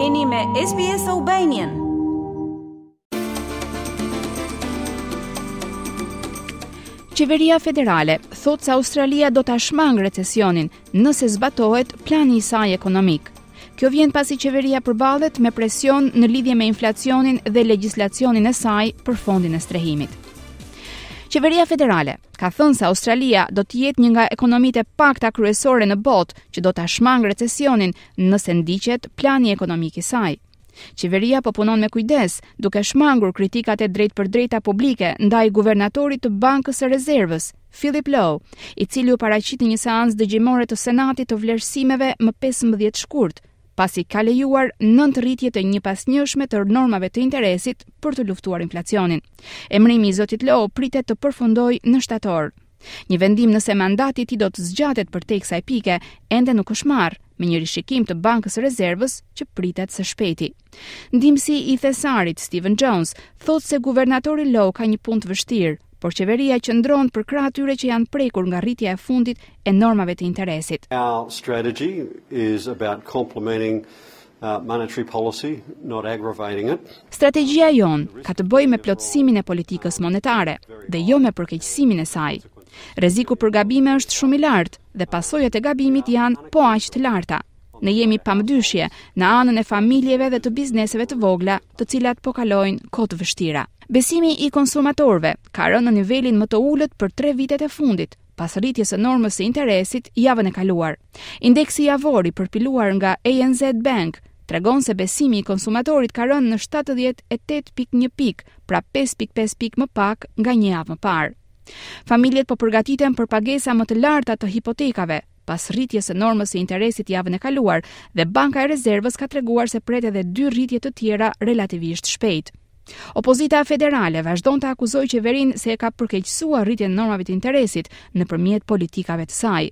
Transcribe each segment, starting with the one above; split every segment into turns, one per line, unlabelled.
Jeni me SBS Albanian. Qeveria federale thotë se Australia do ta shmangë recesionin nëse zbatohet plani i saj ekonomik. Kjo vjen pasi qeveria përballet me presion në lidhje me inflacionin dhe legjislacionin e saj për fondin e strehimit. Qeveria federale ka thënë se Australia do të jetë një nga ekonomitë e pakta kryesore në botë që do ta shmangë recesionin nëse ndiqet plani ekonomik i saj. Qeveria po punon me kujdes, duke shmangur kritikat e drejtpërdrejta publike ndaj guvernatorit të Bankës së Rezervës, Philip Lowe, i cili u paraqit në një seancë dëgjimore të Senatit të Vlerësimeve më 15 shkurt, pasi ka lejuar nëntë rritje të njëpasnjëshme të normave të interesit për të luftuar inflacionin. Emërimi i zotit Lowe pritet të përfundojë në shtator. Një vendim nëse mandati i tij do të zgjatet përtej kësaj pike ende nuk është marrë, me një rishikim të Bankës së Rezervës që pritet së shpejti. Ndihmësi i thesarit Stephen Jones thotë se guvernatori Lowe ka një punë të vështirë, por qeveria qëndron përkrah atyre që janë prekur nga rritja e fundit e normave të interesit.
Our strategy is about complementing Uh, monetary policy, not aggravating it.
Strategjia jonë ka të bëjë me plotësimin e politikës monetare dhe jo me përkeqësimin e saj. Rreziku për gabime është shumë i lartë dhe pasojat e gabimit janë po aq të larta. Ne jemi pa mëdyshje në anën e familjeve dhe të bizneseve të vogla, të cilat po kalojnë kohë të vështira. Besimi i konsumatorëve ka rënë në nivelin më të ulët për 3 vitet e fundit, pas rritjes së normës së interesit javën e kaluar. Indeksi javor i përpiluar nga ANZ Bank tregon se besimi i konsumatorit ka rënë në 78.1 pikë, pra 5.5 pikë më pak nga një javë më parë. Familjet po përgatiten për pagesa më të larta të hipotekave, pas rritjes së normës së interesit javën e kaluar dhe Banka e Rezervës ka treguar se pret edhe dy rritje të tjera relativisht shpejt. Opozita federale vazhdon ta akuzojë qeverinë se e ka përkeqësuar rritjen e normave të interesit nëpërmjet politikave të saj.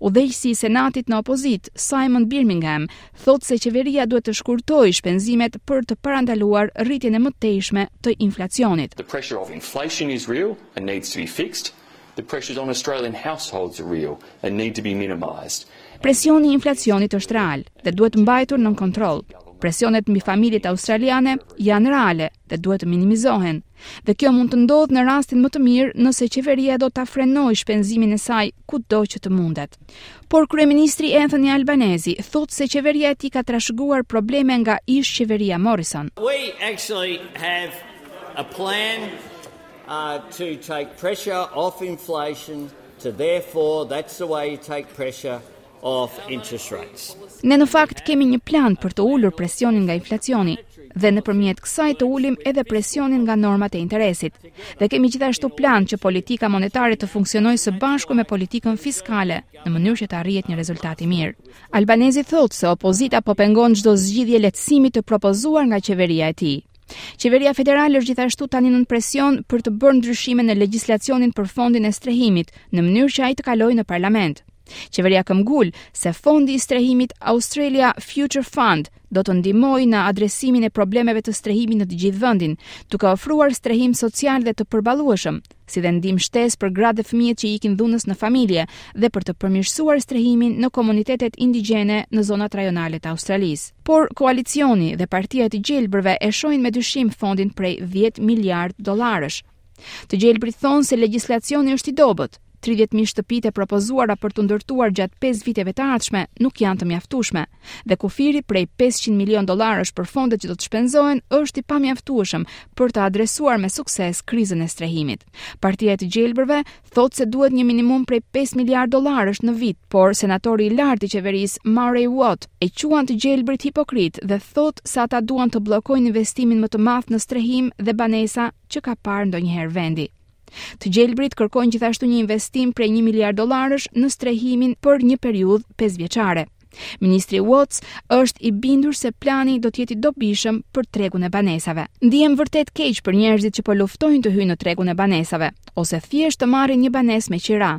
Udhëheqësi i Senatit në opozitë, Simon Birmingham, thotë se qeveria duhet të shkurtojë shpenzimet për të parandaluar rritjen e mëtejshme të inflacionit.
The pressure of inflation is real and needs to be fixed. The pressures on Australian households are real and need to be minimised.
Presioni i inflacionit është real dhe duhet mbajtur nën kontroll. Presionet mbi familjet australiane janë reale dhe duhet të minimizohen, dhe kjo mund të ndodhë në rastin më të mirë nëse qeveria do ta frenojë shpenzimin e saj kudo që të mundet. Por kryeministri Anthony Albanese thotë se qeveria e tij ka trashëguar probleme nga ish-qeveria Morrison.
We actually have a plan uh, to take pressure off inflation to therefore that's the way you take pressure
Ne në fakt kemi një plan për të ulur presionin nga inflacioni dhe nëpërmjet kësaj të ulim edhe presionin nga normat e interesit. Dhe kemi gjithashtu plan që politika monetare të funksionojë së bashku me politikën fiskale, në mënyrë që të arrihet një rezultat i mirë. Albanezi thotë se opozita po pengon çdo zgjidhje lehtësimi të propozuar nga qeveria e tij. Qeveria federale është gjithashtu tani nën presion për të bërë ndryshime në legjislacionin për fondin e strehimit, në mënyrë që ai të kalojë në parlament. Qeveria këmbgul se fondi i strehimit Australia Future Fund do të ndihmojë në adresimin e problemeve të strehimit në të gjithë vendin, duke ofruar strehim social dhe të përballueshëm, si dhe ndihmë shtesë për gratë dhe fëmijët që ikin dhunës në familje dhe për të përmirësuar strehimin në komunitetet indigjene në zonat rajonale të Australisë. Por koalicioni dhe partia e të gjelbërve e shohin me dyshim fondin prej 10 miliard dollarësh, Të gjelbërit thonë se legjislacioni është i dobët, 30.000 shtëpitë e propozuara për t'u ndërtuar gjatë 5 viteve të ardhshme nuk janë të mjaftueshme dhe kufiri prej 500 milion dollarësh për fondet që do të shpenzohen është i pamjaftueshëm për të adresuar me sukses krizën e strehimit. Partia e të gjelbërve thotë se duhet një minimum prej 5 miliard dollarësh në vit, por senatori i lartë i qeverisë Murray Watt e quan të gjelbërit hipokritë dhe thotë se ata duan të bllokojnë investimin më të madh në strehim dhe banesa që ka parë ndonjëherë vendi. Të gjelbërit kërkojnë gjithashtu një investim prej 1 miliard dollarësh në strehimin për një periudhë pesëvjeçare. Ministri Watt është i bindur se plani do të jetë i dobishëm për tregun e banesave. Ndihem vërtet keq për njerëzit që po luftojnë të hyjnë në tregun e banesave ose thjesht të marrin një banesë me qira.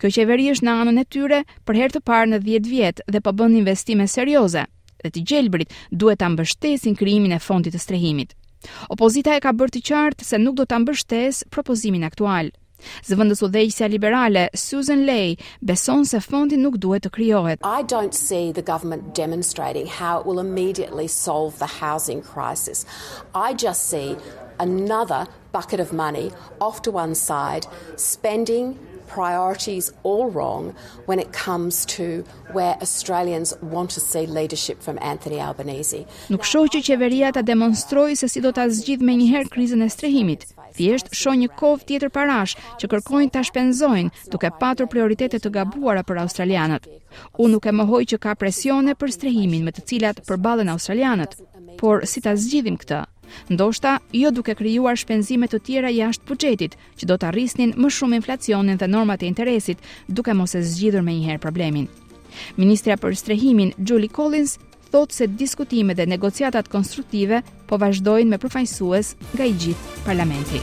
Kjo qeveri është në anën e tyre për herë të parë në 10 vjet dhe po bën investime serioze, dhe të gjelbërit duhet ta mbështesin krijimin e fondit të strehimit. Opozita e ka bërë të qartë se nuk do ta mbështesë propozimin aktual. Zëvendësudhëheqësja liberale Sussan Ley beson se fondi nuk duhet të krijohet.
I don't see the government demonstrating how it will immediately solve the housing crisis. I just see another bucket of money off to one side spending priorities all wrong when it comes to where Australians want to see leadership from Anthony Albanese.
Nuk shoh që qeveria ta demonstrojë se si do ta zgjidhë menjëherë krizën e strehimit. Thjesht shoh një kovë tjetër parash që kërkojnë ta shpenzojnë, duke patur prioritete të gabuara për australianët. Unë nuk e mohoj që ka presione për strehimin me të cilat përballen australianët, por si ta zgjidhim këtë? Ndoshta, jo duke krijuar shpenzime të tjera jashtë buxhetit, që do ta rrisnin më shumë inflacionin dhe normat e interesit, duke mos e zgjidhur menjëherë problemin. Ministrja për strehimin, Julie Collins, thotë se diskutimet dhe negociatat konstruktive po vazhdojnë me përfaqësues nga i gjithë parlamenti.